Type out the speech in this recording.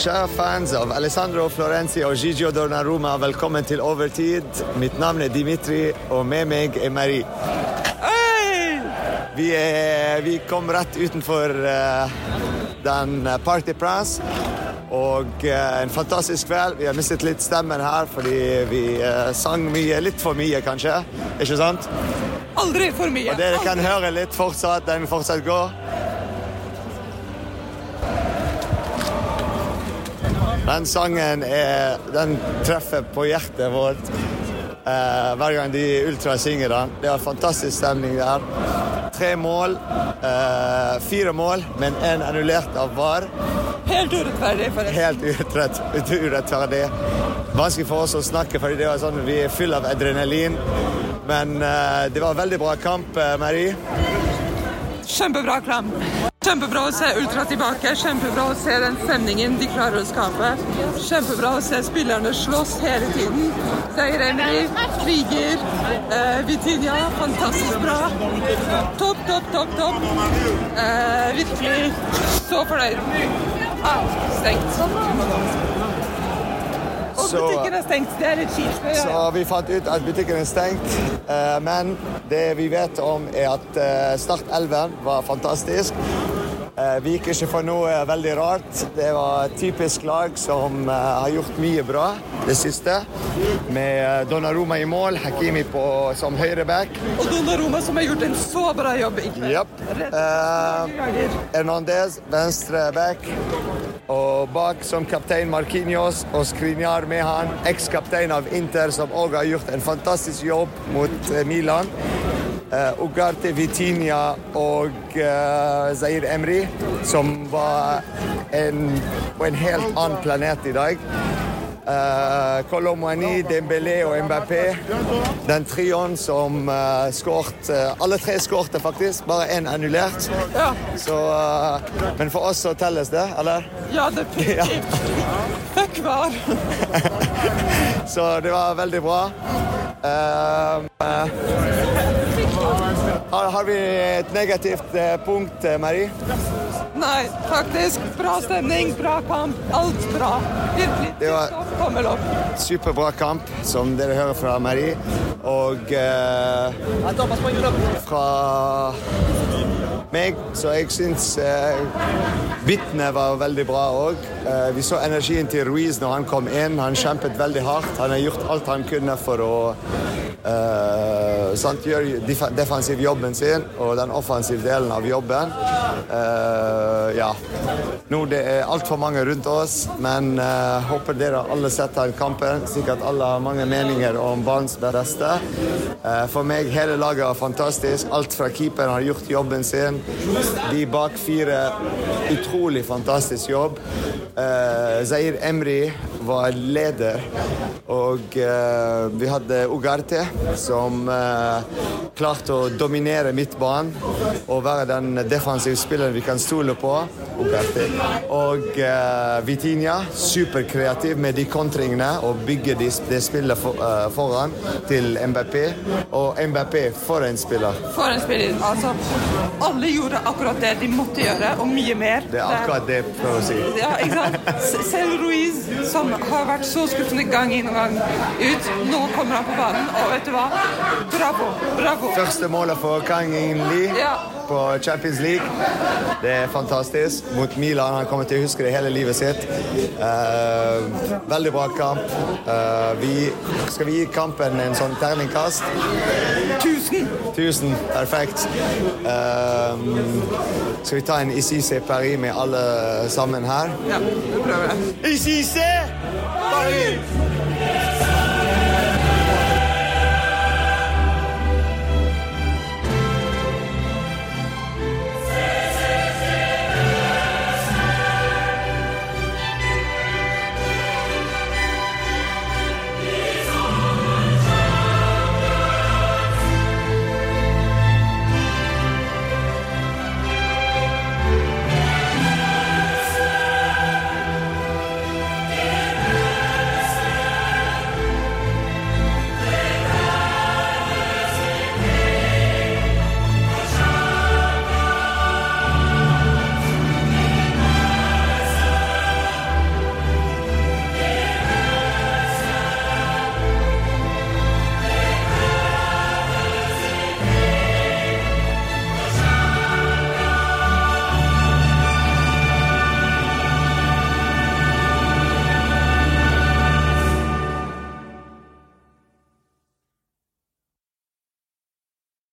Kjære fans av Alessandro Florenzi og Gigio Donnarumma, velkommen til Overtid. Mitt navn er Dimitri, og med meg er Marie. Vi, er, vi kom rett utenfor uh, den Party Prance. Og uh, en fantastisk kveld. Vi har mistet litt stemmen her fordi vi uh, sang mye. Litt for mye, kanskje. Ikke sant? Aldri for mye. Og dere kan høre litt fortsatt. Den fortsatt går. Den sangen er, den treffer på hjertet vårt eh, hver gang de Ultra synger den. Det er fantastisk stemning der. Tre mål. Eh, fire mål, men én annullert av VAR. Helt urettferdig, forresten. Helt urett, urettferdig. Vanskelig for oss å snakke, fordi det var sånn, vi er full av adrenalin. Men eh, det var en veldig bra kamp, eh, Marie. Kjempebra klem. Kjempebra å se Ultra tilbake. Kjempebra å se den stemningen de klarer å skape. Kjempebra å se spillerne slåss hele tiden. Seier Emry kriger. Eh, Vitinia, fantastisk bra. Topp, topp, topp, topp. Eh, virkelig så fornøyd. Ah, stengt. Og Så- butikken er stengt. Det er litt kjipt. Så vi fant ut at butikken er stengt. Eh, Men det vi vet om, er at eh, Start 11 var fantastisk. Eh, Vi gikk ikke for noe veldig rart. Det var et typisk lag som eh, har gjort mye bra det siste. Med Donnaroma Donnarumma i mål, Hakimi på, som høyreback. Og Donnarumma som har gjort en så bra jobb i kveld. Yep. Eh, Hernandez, venstre back. Og bak som kaptein Marquinhos og Skriniar med han, ekskaptein av Inter, som òg har gjort en fantastisk jobb mot eh, Milan. Ugarte Vitinha og uh, Zair Emri, som var en, på en helt annen planet i dag. Uh, Dembélé og Mbappé. Den trioen som uh, skåret uh, Alle tre skårte faktisk, bare én annullert. Ja, Så, uh, men for oss så telles det, eller? ja definitivt. Fuck var. Så det var veldig bra. Har, vi et negativt uh, punkt, uh, Marie? Nei, faktisk. Bra stemning, bra kamp. Alt bra. Virkelig. Det var- tommel opp. Superbra kamp, som dere hører fra Marie. Og uh, fra meg, så jeg syns eh, bitene var veldig bra òg. vi så energien til Ruiz når han kom inn. Han kjempet veldig hardt. Han har gjort alt han kunne for å eh, sant, gjøre def defensiv jobben sin og den offensive delen av jobben. Eh, ja. Nå det er altfor mange rundt oss, men uh, håper dere alle setter kampen. Sikkert alle har mange meninger om banens beste. Eh, for meg, hele laget er fantastisk. Alt fra keeperen har gjort jobben sin. De bak fire, utrolig fantastisk jobb. Uh, Zair Emry var leder, og uh, vi hadde Ugarte, som uh, klarte å dominere midtbanen og være den defensive spilleren vi kan stole på. Ugarte. Og Vitinha, superkreativ med de kontringene og bygge de, det spillet for, eh, foran til MBP. Og MBP, for en spiller. For en spiller. Altså, alle gjorde akkurat det de måtte gjøre, og mye mer. Det er akkurat det jeg prøver å si. Ja, ikke sant? Selv Ruiz, som har vært så skuffende gang inn og gang ut, nå kommer han på banen, og vet du hva? Bravo, bravo. Første målet for Kang In Lee Ja. på Champions League. Det er fantastisk. Mot Milan. Han kommer til å huske det hele livet sitt. Uh, veldig bra kamp. Uh, vi, skal vi gi kampen en sånn terningkast? Tusen. Tusen. Perfekt. Um, skal vi ta en ICC Paris med alle sammen her? Ja, det prøver jeg. ICC Paris!